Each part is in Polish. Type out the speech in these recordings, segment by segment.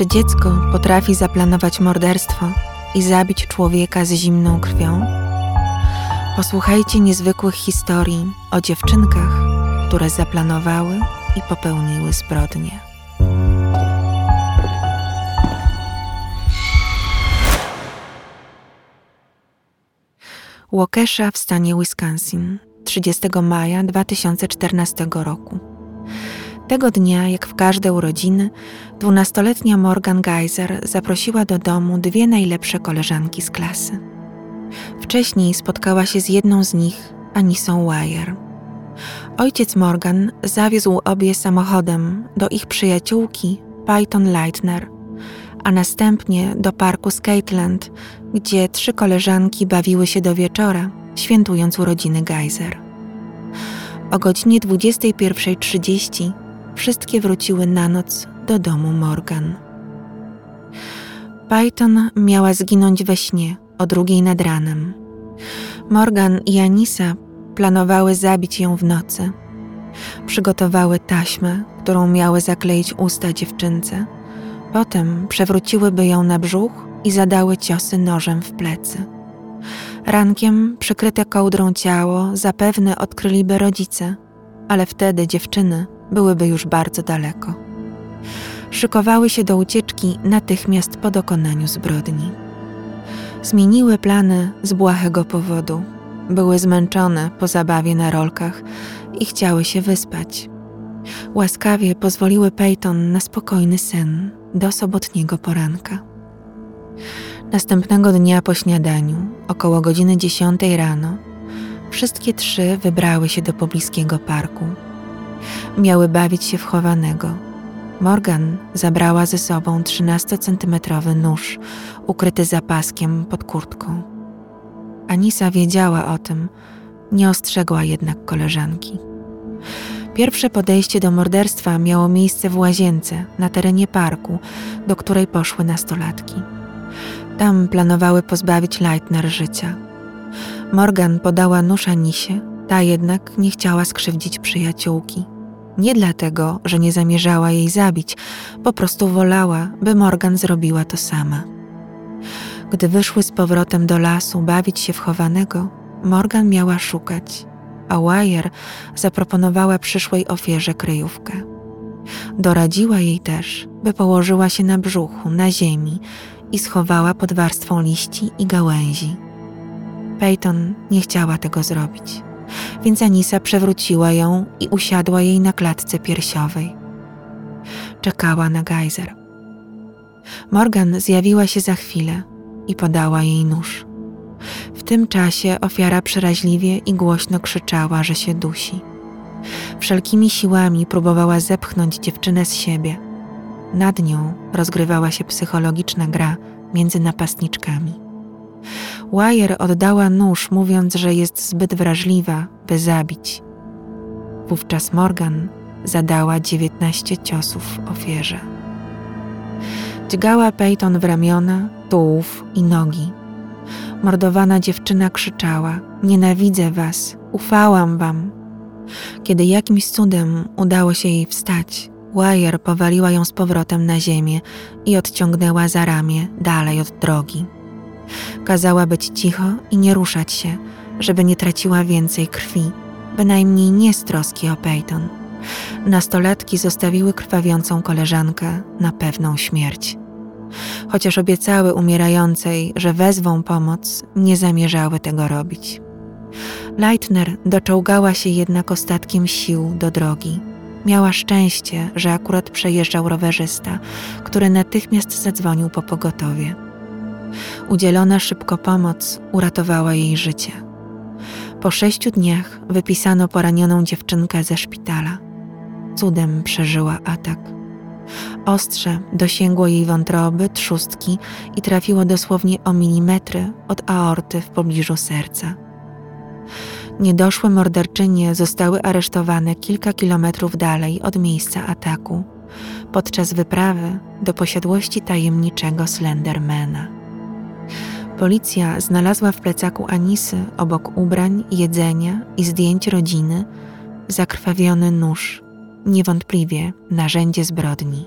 Czy dziecko potrafi zaplanować morderstwo i zabić człowieka z zimną krwią? Posłuchajcie niezwykłych historii o dziewczynkach, które zaplanowały i popełniły zbrodnie. Waukesha w stanie Wisconsin 30 maja 2014 roku. Tego dnia, jak w każde urodziny, dwunastoletnia Morgan Geyser zaprosiła do domu dwie najlepsze koleżanki z klasy. Wcześniej spotkała się z jedną z nich, Anisą Wire. Ojciec Morgan zawiózł obie samochodem do ich przyjaciółki Python Leitner, a następnie do parku Skateland, gdzie trzy koleżanki bawiły się do wieczora, świętując urodziny Geyser. O godzinie 21.30 wszystkie wróciły na noc do domu Morgan. Python miała zginąć we śnie o drugiej nad ranem. Morgan i Anisa planowały zabić ją w nocy. Przygotowały taśmę, którą miały zakleić usta dziewczynce. Potem przewróciłyby ją na brzuch i zadały ciosy nożem w plecy. Rankiem przykryte kołdrą ciało zapewne odkryliby rodzice, ale wtedy dziewczyny byłyby już bardzo daleko. Szykowały się do ucieczki natychmiast po dokonaniu zbrodni. Zmieniły plany z błahego powodu. Były zmęczone po zabawie na rolkach i chciały się wyspać. Łaskawie pozwoliły Peyton na spokojny sen do sobotniego poranka. Następnego dnia po śniadaniu, około godziny 10 rano, wszystkie trzy wybrały się do pobliskiego parku. Miały bawić się w chowanego. Morgan zabrała ze sobą 13-centymetrowy nóż, ukryty zapaskiem pod kurtką. Anisa wiedziała o tym, nie ostrzegła jednak koleżanki. Pierwsze podejście do morderstwa miało miejsce w łazience na terenie parku, do której poszły nastolatki. Tam planowały pozbawić Leitner życia. Morgan podała nóż Anisie, ta jednak nie chciała skrzywdzić przyjaciółki. Nie dlatego, że nie zamierzała jej zabić, po prostu wolała, by Morgan zrobiła to sama. Gdy wyszły z powrotem do lasu bawić się w chowanego, Morgan miała szukać, a Wire zaproponowała przyszłej ofierze kryjówkę. Doradziła jej też, by położyła się na brzuchu, na ziemi i schowała pod warstwą liści i gałęzi. Peyton nie chciała tego zrobić, więc Anisa przewróciła ją i usiadła jej na klatce piersiowej. Czekała na gejzer. Morgan zjawiła się za chwilę i podała jej nóż. W tym czasie ofiara przeraźliwie i głośno krzyczała, że się dusi. Wszelkimi siłami próbowała zepchnąć dziewczynę z siebie. Nad nią rozgrywała się psychologiczna gra między napastniczkami. Wire oddała nóż, mówiąc, że jest zbyt wrażliwa, by zabić. Wówczas Morgan zadała dziewiętnaście ciosów ofierze. Dźgała Peyton w ramiona, tułów i nogi. Mordowana dziewczyna krzyczała: Nienawidzę was, ufałam wam. Kiedy jakimś cudem udało się jej wstać, Wire powaliła ją z powrotem na ziemię i odciągnęła za ramię dalej od drogi. Kazała być cicho i nie ruszać się, żeby nie traciła więcej krwi, bynajmniej nie z troski o Peyton. Nastolatki zostawiły krwawiącą koleżankę na pewną śmierć. Chociaż obiecały umierającej, że wezwą pomoc, nie zamierzały tego robić. Leitner doczołgała się jednak ostatkiem sił do drogi. Miała szczęście, że akurat przejeżdżał rowerzysta, który natychmiast zadzwonił po pogotowie. Udzielona szybko pomoc uratowała jej życie. Po sześciu dniach wypisano poranioną dziewczynkę ze szpitala. Cudem przeżyła atak. Ostrze dosięgło jej wątroby, trzustki i trafiło dosłownie o milimetry od aorty w pobliżu serca. Niedoszłe morderczynie zostały aresztowane kilka kilometrów dalej od miejsca ataku, podczas wyprawy do posiadłości tajemniczego Slendermana. Policja znalazła w plecaku Anisy obok ubrań, jedzenia i zdjęć rodziny zakrwawiony nóż, niewątpliwie narzędzie zbrodni.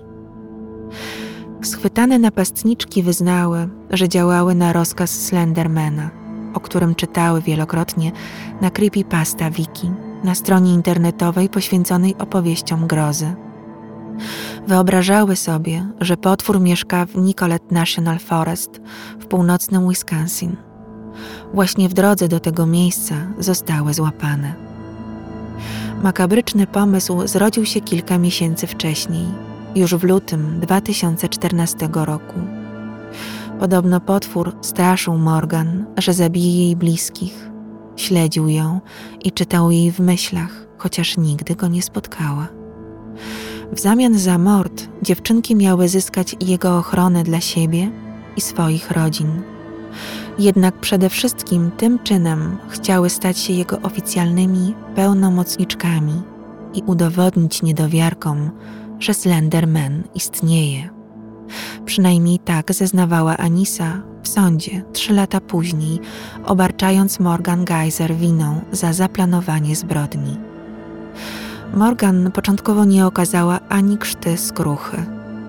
Schwytane napastniczki wyznały, że działały na rozkaz Slendermana, o którym czytały wielokrotnie na creepypasta wiki, na stronie internetowej poświęconej opowieściom grozy. Wyobrażały sobie, że potwór mieszka w Nicollet National Forest w północnym Wisconsin. Właśnie w drodze do tego miejsca zostały złapane. Makabryczny pomysł zrodził się kilka miesięcy wcześniej, już w lutym 2014 roku. Podobno potwór straszył Morgan, że zabije jej bliskich. Śledził ją i czytał jej w myślach, chociaż nigdy go nie spotkała. W zamian za mord dziewczynki miały zyskać jego ochronę dla siebie i swoich rodzin. Jednak przede wszystkim tym czynem chciały stać się jego oficjalnymi pełnomocniczkami i udowodnić niedowiarkom, że Slenderman istnieje. Przynajmniej tak zeznawała Anisa w sądzie trzy lata później, obarczając Morgan Geyser winą za zaplanowanie zbrodni. Morgan początkowo nie okazała ani krzty skruchy.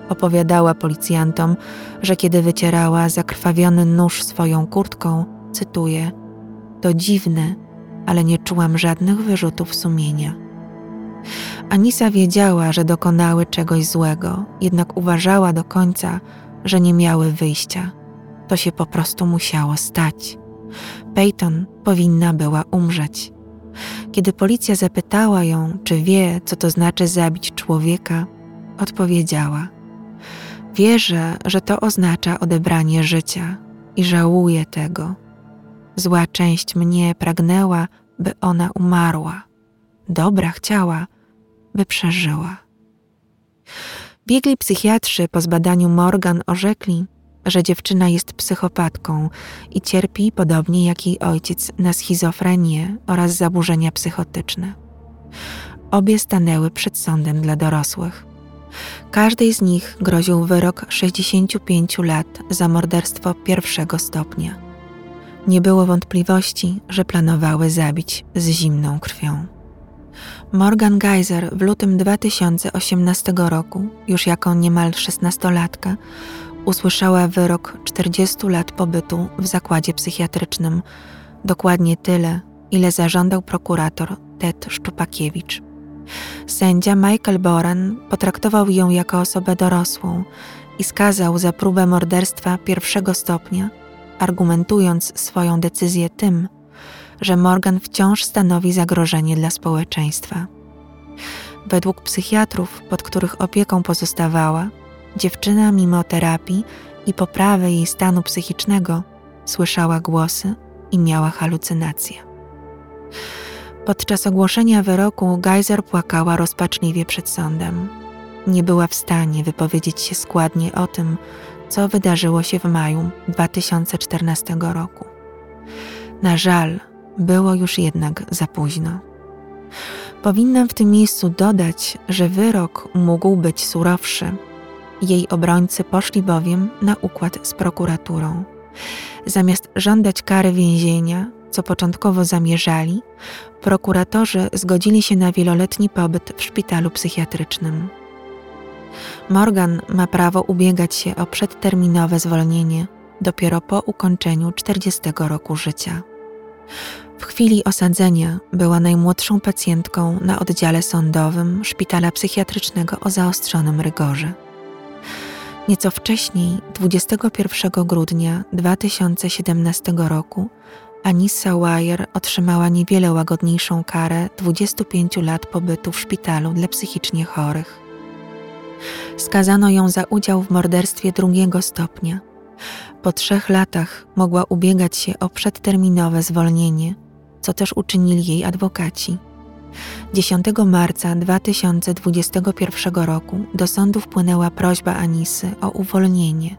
Opowiadała policjantom, że kiedy wycierała zakrwawiony nóż swoją kurtką, cytuję: To dziwne, ale nie czułam żadnych wyrzutów sumienia. Anisa wiedziała, że dokonały czegoś złego, jednak uważała do końca, że nie miały wyjścia. To się po prostu musiało stać. Peyton powinna była umrzeć. Kiedy policja zapytała ją, czy wie, co to znaczy zabić człowieka, odpowiedziała: Wierzę, że to oznacza odebranie życia i żałuję tego. Zła część mnie pragnęła, by ona umarła. Dobra chciała, by przeżyła. Biegli psychiatrzy po zbadaniu Morgan orzekli, że dziewczyna jest psychopatką i cierpi, podobnie jak jej ojciec, na schizofrenię oraz zaburzenia psychotyczne. Obie stanęły przed sądem dla dorosłych. Każdej z nich groził wyrok 65 lat za morderstwo pierwszego stopnia. Nie było wątpliwości, że planowały zabić z zimną krwią. Morgan Geyser w lutym 2018 roku, już jako niemal szesnastolatka, usłyszała wyrok 40 lat pobytu w zakładzie psychiatrycznym, dokładnie tyle, ile zażądał prokurator Ted Szczupakiewicz. Sędzia Michael Boren potraktował ją jako osobę dorosłą i skazał za próbę morderstwa pierwszego stopnia, argumentując swoją decyzję tym, że Morgan wciąż stanowi zagrożenie dla społeczeństwa. Według psychiatrów, pod których opieką pozostawała, dziewczyna mimo terapii i poprawy jej stanu psychicznego słyszała głosy i miała halucynacje. Podczas ogłoszenia wyroku Geyser płakała rozpaczliwie przed sądem. Nie była w stanie wypowiedzieć się składnie o tym, co wydarzyło się w maju 2014 roku. Na żal, było już jednak za późno. Powinnam w tym miejscu dodać, że wyrok mógł być surowszy. Jej obrońcy poszli bowiem na układ z prokuraturą. Zamiast żądać kary więzienia, co początkowo zamierzali, prokuratorzy zgodzili się na wieloletni pobyt w szpitalu psychiatrycznym. Morgan ma prawo ubiegać się o przedterminowe zwolnienie dopiero po ukończeniu 40 roku życia. W chwili osadzenia była najmłodszą pacjentką na oddziale sądowym szpitala psychiatrycznego o zaostrzonym rygorze. Nieco wcześniej, 21 grudnia 2017 roku, Anissa Wire otrzymała niewiele łagodniejszą karę 25 lat pobytu w szpitalu dla psychicznie chorych. Skazano ją za udział w morderstwie drugiego stopnia. Po trzech latach mogła ubiegać się o przedterminowe zwolnienie, co też uczynili jej adwokaci. 10 marca 2021 roku do sądu wpłynęła prośba Anisy o uwolnienie,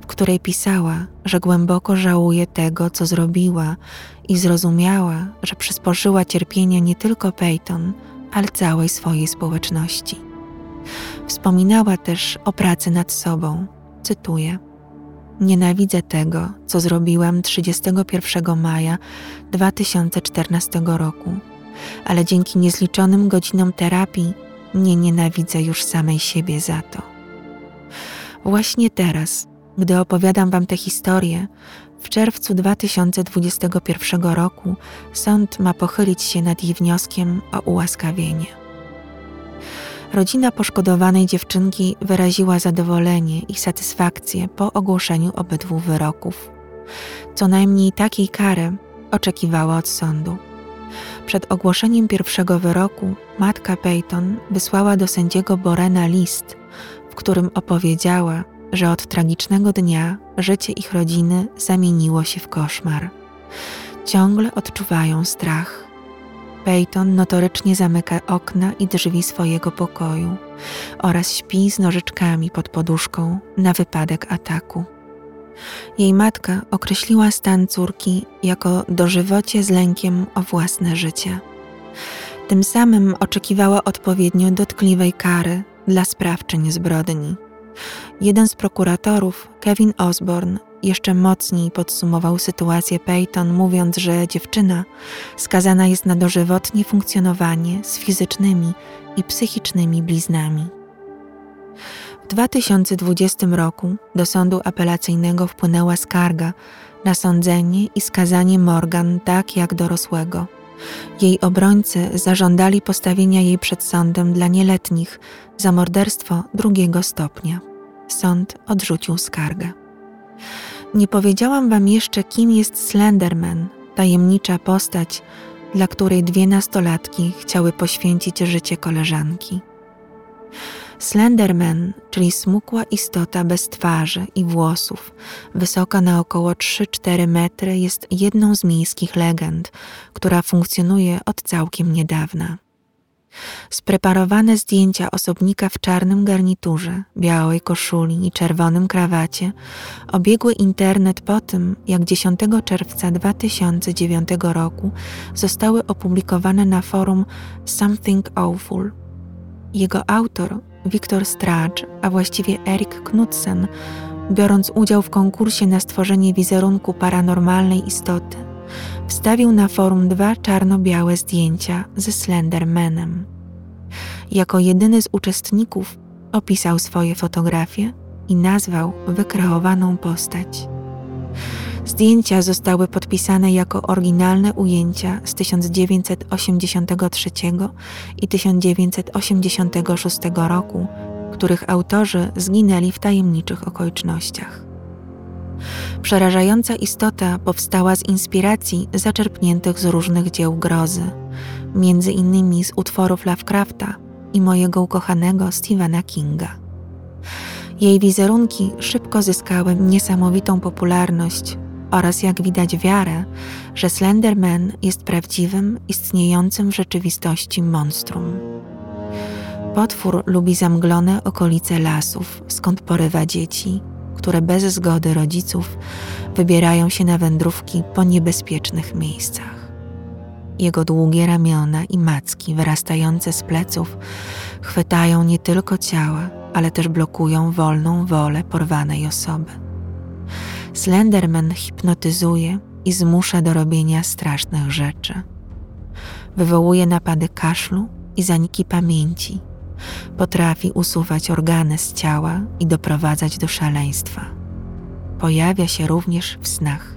w której pisała, że głęboko żałuje tego, co zrobiła i zrozumiała, że przysporzyła cierpienia nie tylko Peyton, ale całej swojej społeczności. Wspominała też o pracy nad sobą. Cytuję: Nienawidzę tego, co zrobiłam 31 maja 2014 roku, ale dzięki niezliczonym godzinom terapii nie nienawidzę już samej siebie za to. Właśnie teraz, gdy opowiadam Wam tę historię, w czerwcu 2021 roku sąd ma pochylić się nad jej wnioskiem o ułaskawienie. Rodzina poszkodowanej dziewczynki wyraziła zadowolenie i satysfakcję po ogłoszeniu obydwu wyroków. Co najmniej takiej kary oczekiwała od sądu. Przed ogłoszeniem pierwszego wyroku matka Peyton wysłała do sędziego Borena list, w którym opowiedziała, że od tragicznego dnia życie ich rodziny zamieniło się w koszmar. Ciągle odczuwają strach. Peyton notorycznie zamyka okna i drzwi swojego pokoju oraz śpi z nożyczkami pod poduszką na wypadek ataku. Jej matka określiła stan córki jako dożywocie z lękiem o własne życie. Tym samym oczekiwała odpowiednio dotkliwej kary dla sprawczyń zbrodni. Jeden z prokuratorów, Kevin Osborne, jeszcze mocniej podsumował sytuację Peyton, mówiąc, że dziewczyna skazana jest na dożywotnie funkcjonowanie z fizycznymi i psychicznymi bliznami. W 2020 roku do sądu apelacyjnego wpłynęła skarga na sądzenie i skazanie Morgan tak jak dorosłego. Jej obrońcy zażądali postawienia jej przed sądem dla nieletnich za morderstwo drugiego stopnia. Sąd odrzucił skargę. Nie powiedziałam wam jeszcze, kim jest Slenderman, tajemnicza postać, dla której dwie nastolatki chciały poświęcić życie koleżanki. Slenderman, czyli smukła istota bez twarzy i włosów, wysoka na około 3-4 metry, jest jedną z miejskich legend, która funkcjonuje od całkiem niedawna. Spreparowane zdjęcia osobnika w czarnym garniturze, białej koszuli i czerwonym krawacie obiegły internet po tym, jak 10 czerwca 2009 roku zostały opublikowane na forum Something Awful. Jego autor, Viktor Stracz, a właściwie Erik Knudsen, biorąc udział w konkursie na stworzenie wizerunku paranormalnej istoty, wstawił na forum dwa czarno-białe zdjęcia ze Slendermanem. Jako jedyny z uczestników opisał swoje fotografie i nazwał wykreowaną postać. Zdjęcia zostały podpisane jako oryginalne ujęcia z 1983 i 1986 roku, których autorzy zginęli w tajemniczych okolicznościach. Przerażająca istota powstała z inspiracji zaczerpniętych z różnych dzieł grozy, między innymi z utworów Lovecrafta i mojego ukochanego Stephena Kinga. Jej wizerunki szybko zyskały niesamowitą popularność oraz jak widać wiarę, że Slenderman jest prawdziwym, istniejącym w rzeczywistości monstrum. Potwór lubi zamglone okolice lasów, skąd porywa dzieci, które bez zgody rodziców wybierają się na wędrówki po niebezpiecznych miejscach. Jego długie ramiona i macki wyrastające z pleców chwytają nie tylko ciała, ale też blokują wolną wolę porwanej osoby. Slenderman hipnotyzuje i zmusza do robienia strasznych rzeczy. Wywołuje napady kaszlu i zaniki pamięci. Potrafi usuwać organy z ciała i doprowadzać do szaleństwa. Pojawia się również w snach.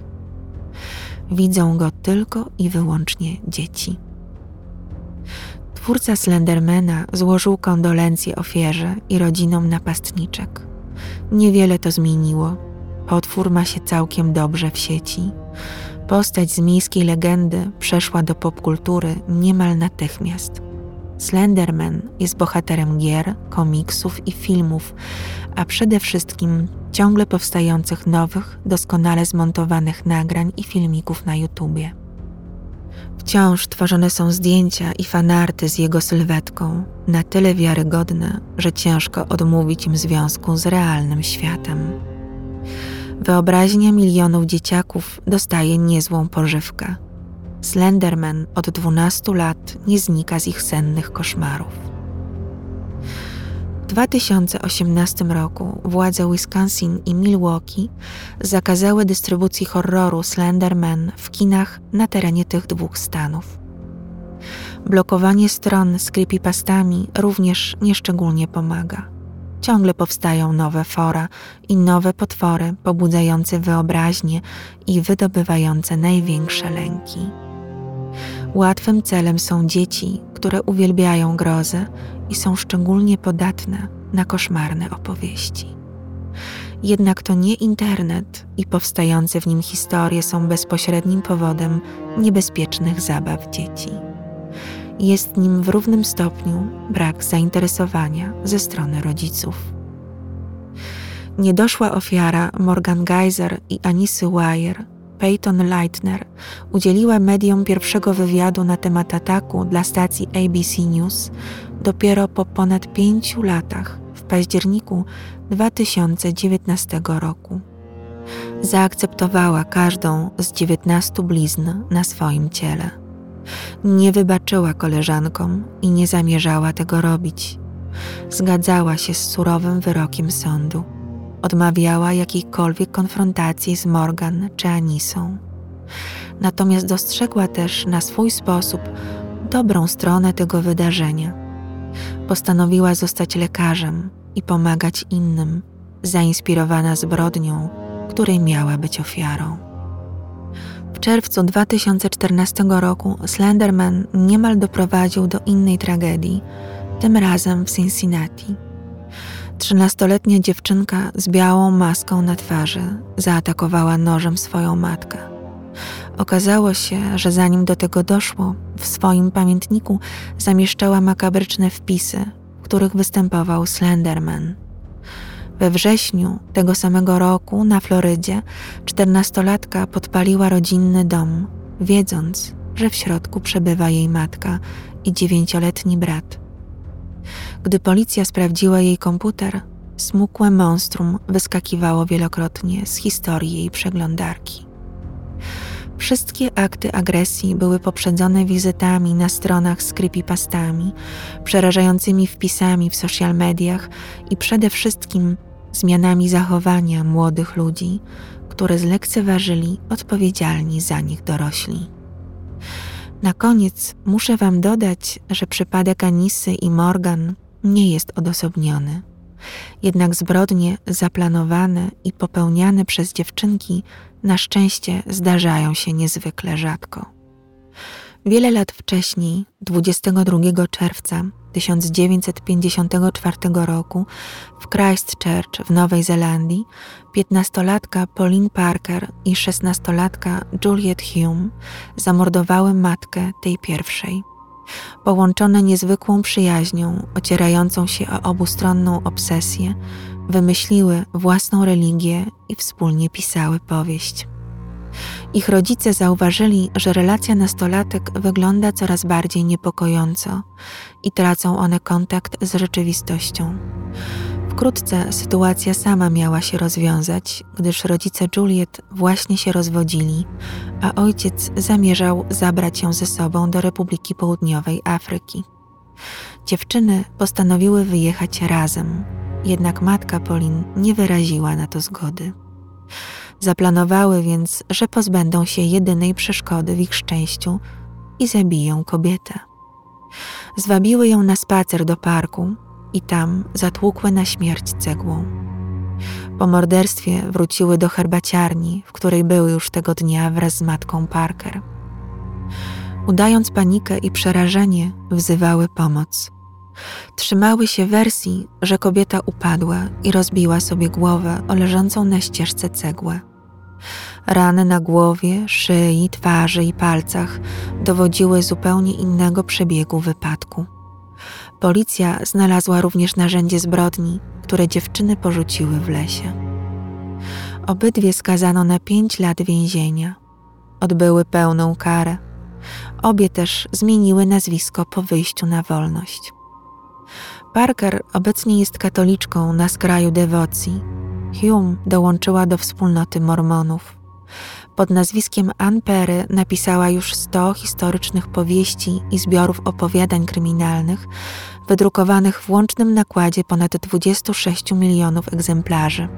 Widzą go tylko i wyłącznie dzieci. Twórca Slendermana złożył kondolencje ofierze i rodzinom napastniczek. Niewiele to zmieniło, Potwór ma się całkiem dobrze w sieci. Postać z miejskiej legendy przeszła do popkultury niemal natychmiast. Slenderman jest bohaterem gier, komiksów i filmów, a przede wszystkim ciągle powstających nowych, doskonale zmontowanych nagrań i filmików na YouTubie. Wciąż tworzone są zdjęcia i fanarty z jego sylwetką, na tyle wiarygodne, że ciężko odmówić im związku z realnym światem. Wyobraźnia milionów dzieciaków dostaje niezłą pożywkę. Slenderman od 12 lat nie znika z ich sennych koszmarów. W 2018 roku władze Wisconsin i Milwaukee zakazały dystrybucji horroru Slenderman w kinach na terenie tych dwóch stanów. Blokowanie stron z creepypastami również nieszczególnie pomaga ciągle powstają nowe fora i nowe potwory pobudzające wyobraźnię i wydobywające największe lęki. Łatwym celem są dzieci, które uwielbiają grozę i są szczególnie podatne na koszmarne opowieści. Jednak to nie internet i powstające w nim historie są bezpośrednim powodem niebezpiecznych zabaw dzieci. Jest nim w równym stopniu brak zainteresowania ze strony rodziców. Niedoszła ofiara Morgan Geyser i Anisy Wire, Peyton Leitner, udzieliła mediom pierwszego wywiadu na temat ataku dla stacji ABC News dopiero po ponad pięciu latach w październiku 2019 roku. Zaakceptowała każdą z 19 blizn na swoim ciele. Nie wybaczyła koleżankom i nie zamierzała tego robić. Zgadzała się z surowym wyrokiem sądu. Odmawiała jakiejkolwiek konfrontacji z Morgan czy Anisą. Natomiast dostrzegła też na swój sposób dobrą stronę tego wydarzenia. Postanowiła zostać lekarzem i pomagać innym, zainspirowana zbrodnią, której miała być ofiarą. W czerwcu 2014 roku Slenderman niemal doprowadził do innej tragedii, tym razem w Cincinnati. Trzynastoletnia dziewczynka z białą maską na twarzy zaatakowała nożem swoją matkę. Okazało się, że zanim do tego doszło, w swoim pamiętniku zamieszczała makabryczne wpisy, w których występował Slenderman. We wrześniu tego samego roku na Florydzie czternastolatka podpaliła rodzinny dom, wiedząc, że w środku przebywa jej matka i dziewięcioletni brat. Gdy policja sprawdziła jej komputer, smukłe monstrum wyskakiwało wielokrotnie z historii jej przeglądarki. Wszystkie akty agresji były poprzedzone wizytami na stronach z creepypastami, przerażającymi wpisami w social mediach i przede wszystkim zmianami zachowania młodych ludzi, które zlekceważyli odpowiedzialni za nich dorośli. Na koniec muszę Wam dodać, że przypadek Anisy i Morgan nie jest odosobniony. Jednak zbrodnie zaplanowane i popełniane przez dziewczynki na szczęście zdarzają się niezwykle rzadko. Wiele lat wcześniej, 22 czerwca 1954 roku w Christchurch w Nowej Zelandii, 15-latka Pauline Parker i 16-latka Juliet Hume zamordowały matkę tej pierwszej. Połączone niezwykłą przyjaźnią, ocierającą się o obustronną obsesję, wymyśliły własną religię i wspólnie pisały powieść. Ich rodzice zauważyli, że relacja nastolatek wygląda coraz bardziej niepokojąco i tracą one kontakt z rzeczywistością. Wkrótce sytuacja sama miała się rozwiązać, gdyż rodzice Juliet właśnie się rozwodzili, a ojciec zamierzał zabrać ją ze sobą do Republiki Południowej Afryki. Dziewczyny postanowiły wyjechać razem, jednak matka Polin nie wyraziła na to zgody. Zaplanowały więc, że pozbędą się jedynej przeszkody w ich szczęściu i zabiją kobietę. Zwabiły ją na spacer do parku i tam zatłukły na śmierć cegłą. Po morderstwie wróciły do herbaciarni, w której były już tego dnia wraz z matką Parker. Udając panikę i przerażenie, wzywały pomoc. Trzymały się wersji, że kobieta upadła i rozbiła sobie głowę o leżącą na ścieżce cegłę. Rany na głowie, szyi, twarzy i palcach dowodziły zupełnie innego przebiegu wypadku. Policja znalazła również narzędzie zbrodni, które dziewczyny porzuciły w lesie. Obydwie skazano na pięć lat więzienia. Odbyły pełną karę. Obie też zmieniły nazwisko po wyjściu na wolność. Parker obecnie jest katoliczką na skraju dewocji. Hume dołączyła do wspólnoty Mormonów. Pod nazwiskiem Ann Perry napisała już 100 historycznych powieści i zbiorów opowiadań kryminalnych, wydrukowanych w łącznym nakładzie ponad 26 milionów egzemplarzy.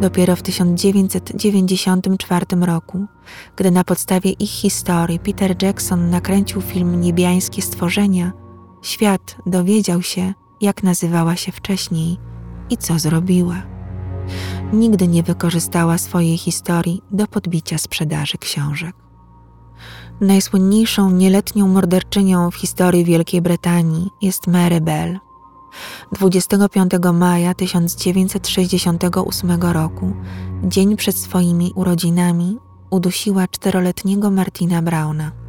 Dopiero w 1994 roku, gdy na podstawie ich historii Peter Jackson nakręcił film Niebiańskie Stworzenia, świat dowiedział się, jak nazywała się wcześniej i co zrobiła. Nigdy nie wykorzystała swojej historii do podbicia sprzedaży książek. Najsłynniejszą nieletnią morderczynią w historii Wielkiej Brytanii jest Mary Bell. 25 maja 1968 roku, dzień przed swoimi urodzinami, udusiła czteroletniego Martina Brauna.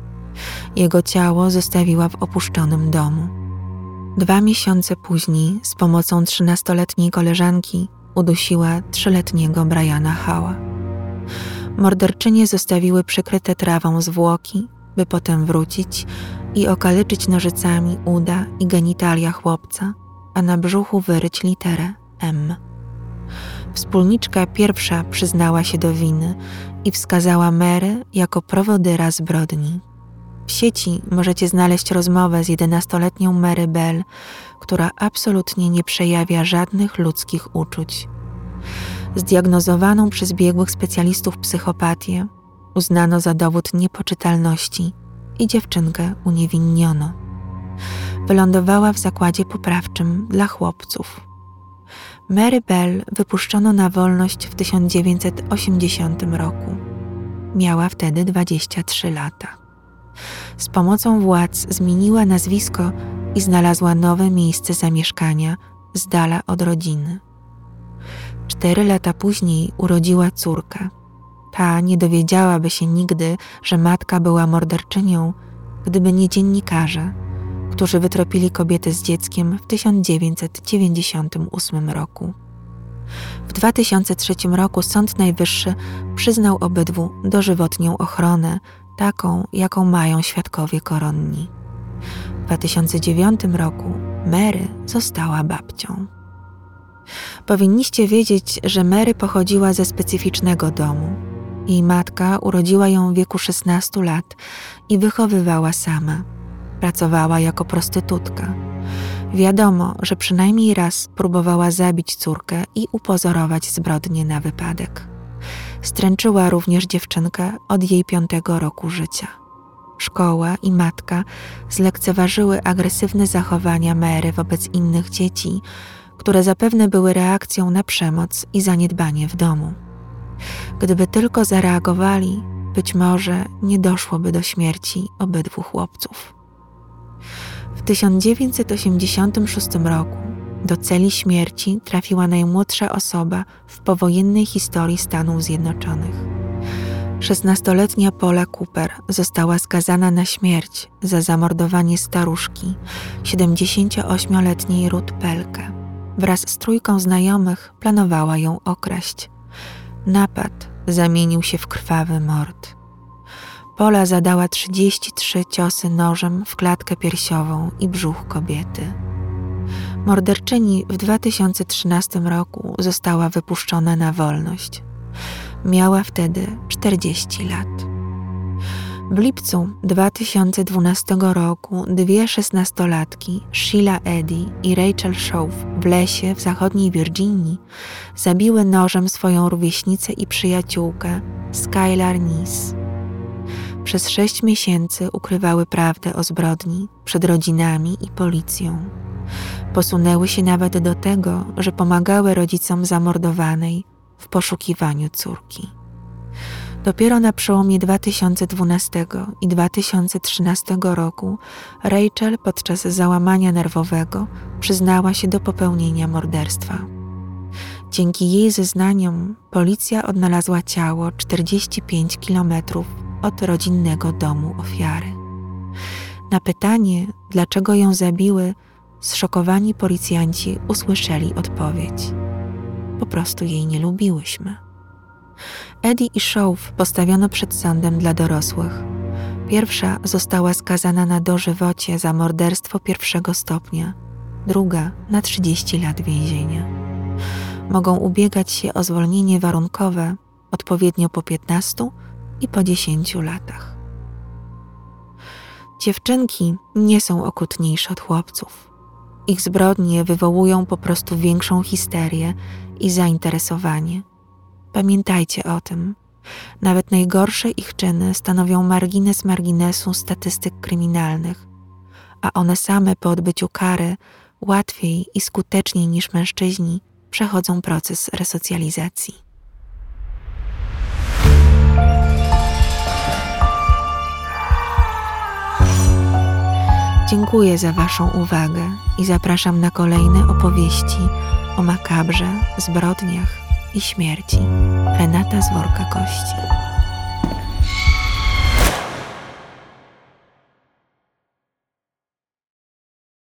Jego ciało zostawiła w opuszczonym domu. Dwa miesiące później, z pomocą trzynastoletniej koleżanki, udusiła trzyletniego Briana Hała. Morderczynie zostawiły przykryte trawą zwłoki, by potem wrócić i okaleczyć nożycami uda i genitalia chłopca, a na brzuchu wyryć literę M. Wspólniczka pierwsza przyznała się do winy i wskazała Mary jako prowodyra zbrodni. W sieci możecie znaleźć rozmowę z jedenastoletnią Mary Bell, która absolutnie nie przejawia żadnych ludzkich uczuć. Zdiagnozowaną przez biegłych specjalistów psychopatię uznano za dowód niepoczytalności i dziewczynkę uniewinniono. Wylądowała w zakładzie poprawczym dla chłopców. Mary Bell wypuszczono na wolność w 1980 roku. Miała wtedy 23 lata. Z pomocą władz zmieniła nazwisko i znalazła nowe miejsce zamieszkania z dala od rodziny. Cztery lata później urodziła córkę. Ta nie dowiedziałaby się nigdy, że matka była morderczynią, gdyby nie dziennikarze, którzy wytropili kobietę z dzieckiem w 1998 roku. W 2003 roku Sąd Najwyższy przyznał obydwu dożywotnią ochronę, taką, jaką mają świadkowie koronni. W 2009 roku Mary została babcią. Powinniście wiedzieć, że Mary pochodziła ze specyficznego domu. Jej matka urodziła ją w wieku 16 lat i wychowywała sama. Pracowała jako prostytutka. Wiadomo, że przynajmniej raz próbowała zabić córkę i upozorować zbrodnię na wypadek. Stręczyła również dziewczynkę od jej piątego roku życia. Szkoła i matka zlekceważyły agresywne zachowania Mary wobec innych dzieci, które zapewne były reakcją na przemoc i zaniedbanie w domu. Gdyby tylko zareagowali, być może nie doszłoby do śmierci obydwu chłopców. W 1986 roku do celi śmierci trafiła najmłodsza osoba w powojennej historii Stanów Zjednoczonych. 16-letnia Paula Cooper została skazana na śmierć za zamordowanie staruszki, 78-letniej Ruth Pelkę. Wraz z trójką znajomych planowała ją okraść. Napad zamienił się w krwawy mord. Pola zadała 33 ciosy nożem w klatkę piersiową i brzuch kobiety. Morderczyni w 2013 roku została wypuszczona na wolność. Miała wtedy 40 lat. W lipcu 2012 roku dwie szesnastolatki, Sheila Eddy i Rachel Shaw w lesie w zachodniej Virginii zabiły nożem swoją rówieśnicę i przyjaciółkę Skylar Nis. Przez sześć miesięcy ukrywały prawdę o zbrodni przed rodzinami i policją. Posunęły się nawet do tego, że pomagały rodzicom zamordowanej w poszukiwaniu córki. Dopiero na przełomie 2012 i 2013 roku Rachel podczas załamania nerwowego przyznała się do popełnienia morderstwa. Dzięki jej zeznaniom policja odnalazła ciało 45 kilometrów od rodzinnego domu ofiary. Na pytanie, dlaczego ją zabiły, zszokowani policjanci usłyszeli odpowiedź: Po prostu jej nie lubiłyśmy. Eddie i Shaw postawiono przed sądem dla dorosłych. Pierwsza została skazana na dożywocie za morderstwo pierwszego stopnia, druga na 30 lat więzienia. Mogą ubiegać się o zwolnienie warunkowe odpowiednio po 15 i po 10 latach. Dziewczynki nie są okrutniejsze od chłopców. Ich zbrodnie wywołują po prostu większą histerię i zainteresowanie – Pamiętajcie o tym. Nawet najgorsze ich czyny stanowią margines marginesu statystyk kryminalnych, a one same po odbyciu kary łatwiej i skuteczniej niż mężczyźni przechodzą proces resocjalizacji. Dziękuję za Waszą uwagę i zapraszam na kolejne opowieści o makabrze, zbrodniach i śmierci. Renata z worka kości.